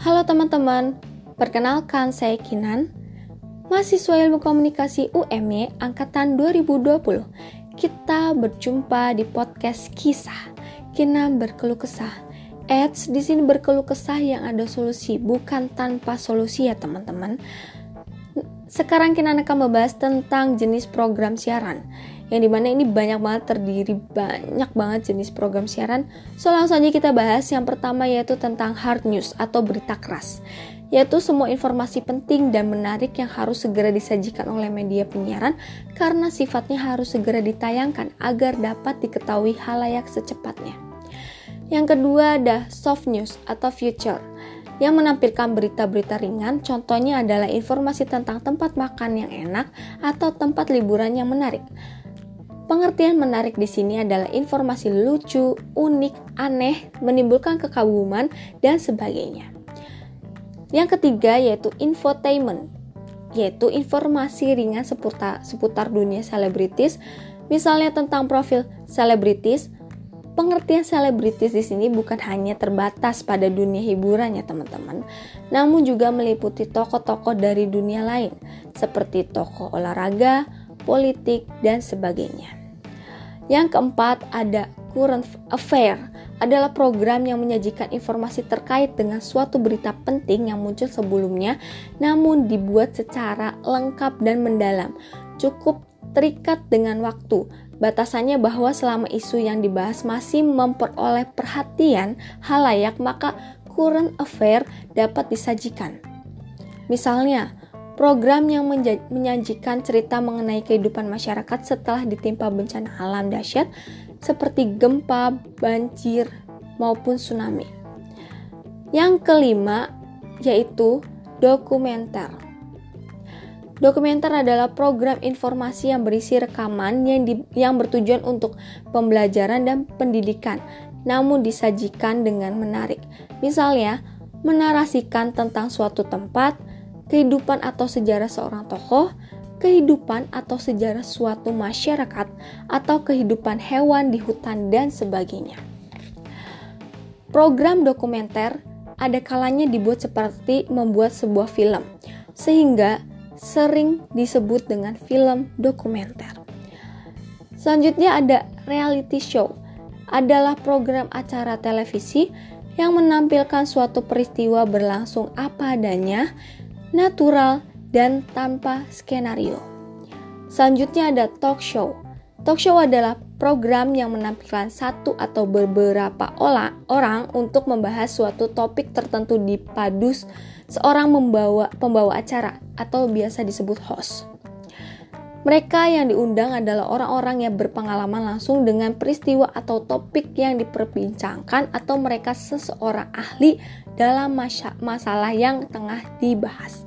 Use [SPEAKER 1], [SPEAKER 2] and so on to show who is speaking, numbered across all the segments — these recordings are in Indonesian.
[SPEAKER 1] Halo teman-teman, perkenalkan saya Kinan, mahasiswa ilmu komunikasi UMY angkatan 2020. Kita berjumpa di podcast kisah. Kinan berkeluh kesah. Eits, di sini berkeluh kesah yang ada solusi, bukan tanpa solusi ya teman-teman. Sekarang Kinan akan membahas tentang jenis program siaran yang di mana ini banyak banget terdiri banyak banget jenis program siaran. So langsung aja kita bahas yang pertama yaitu tentang hard news atau berita keras yaitu semua informasi penting dan menarik yang harus segera disajikan oleh media penyiaran karena sifatnya harus segera ditayangkan agar dapat diketahui halayak secepatnya. Yang kedua ada soft news atau future yang menampilkan berita-berita ringan, contohnya adalah informasi tentang tempat makan yang enak atau tempat liburan yang menarik. Pengertian menarik di sini adalah informasi lucu, unik, aneh, menimbulkan kekaguman, dan sebagainya. Yang ketiga yaitu infotainment, yaitu informasi ringan seputar, seputar dunia selebritis, misalnya tentang profil selebritis. Pengertian selebritis di sini bukan hanya terbatas pada dunia hiburan ya teman-teman, namun juga meliputi tokoh-tokoh dari dunia lain, seperti tokoh olahraga, politik, dan sebagainya. Yang keempat ada current affair adalah program yang menyajikan informasi terkait dengan suatu berita penting yang muncul sebelumnya namun dibuat secara lengkap dan mendalam. Cukup terikat dengan waktu. Batasannya bahwa selama isu yang dibahas masih memperoleh perhatian halayak maka current affair dapat disajikan. Misalnya, Program yang menyajikan cerita mengenai kehidupan masyarakat setelah ditimpa bencana alam dahsyat seperti gempa, banjir, maupun tsunami. Yang kelima yaitu dokumenter. Dokumenter adalah program informasi yang berisi rekaman yang, di, yang bertujuan untuk pembelajaran dan pendidikan, namun disajikan dengan menarik. Misalnya, menarasikan tentang suatu tempat, kehidupan atau sejarah seorang tokoh, kehidupan atau sejarah suatu masyarakat, atau kehidupan hewan di hutan, dan sebagainya. Program dokumenter ada kalanya dibuat seperti membuat sebuah film, sehingga sering disebut dengan film dokumenter. Selanjutnya ada reality show, adalah program acara televisi yang menampilkan suatu peristiwa berlangsung apa adanya natural, dan tanpa skenario. Selanjutnya ada talk show. Talk show adalah program yang menampilkan satu atau beberapa orang untuk membahas suatu topik tertentu di padus seorang membawa pembawa acara atau biasa disebut host. Mereka yang diundang adalah orang-orang yang berpengalaman langsung dengan peristiwa atau topik yang diperbincangkan atau mereka seseorang ahli dalam masalah yang tengah dibahas.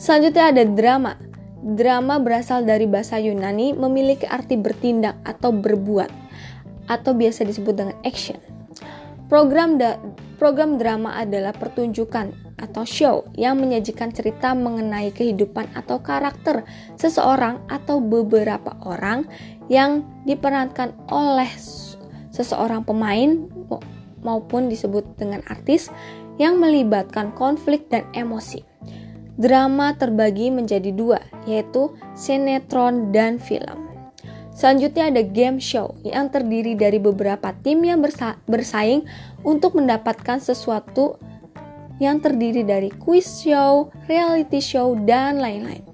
[SPEAKER 1] Selanjutnya ada drama. Drama berasal dari bahasa Yunani memiliki arti bertindak atau berbuat atau biasa disebut dengan action. Program program drama adalah pertunjukan atau show yang menyajikan cerita mengenai kehidupan atau karakter seseorang atau beberapa orang yang diperankan oleh seseorang pemain maupun disebut dengan artis yang melibatkan konflik dan emosi. Drama terbagi menjadi dua, yaitu sinetron dan film. Selanjutnya ada game show yang terdiri dari beberapa tim yang bersa bersaing untuk mendapatkan sesuatu yang terdiri dari quiz show, reality show, dan lain-lain.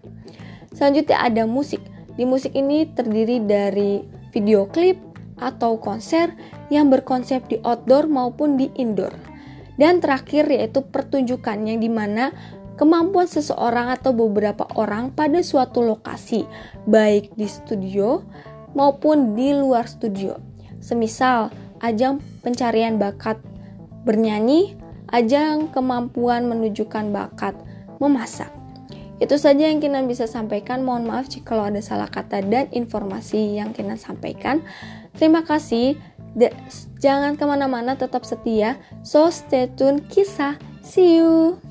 [SPEAKER 1] Selanjutnya ada musik. Di musik ini terdiri dari video klip atau konser yang berkonsep di outdoor maupun di indoor. Dan terakhir yaitu pertunjukan yang di mana kemampuan seseorang atau beberapa orang pada suatu lokasi, baik di studio maupun di luar studio. Semisal ajang pencarian bakat bernyanyi, ajang kemampuan menunjukkan bakat memasak. Itu saja yang Kinan bisa sampaikan. Mohon maaf jika ada salah kata dan informasi yang Kinan sampaikan. Terima kasih. De jangan ke mana-mana, tetap setia. So stay tune kisah. See you.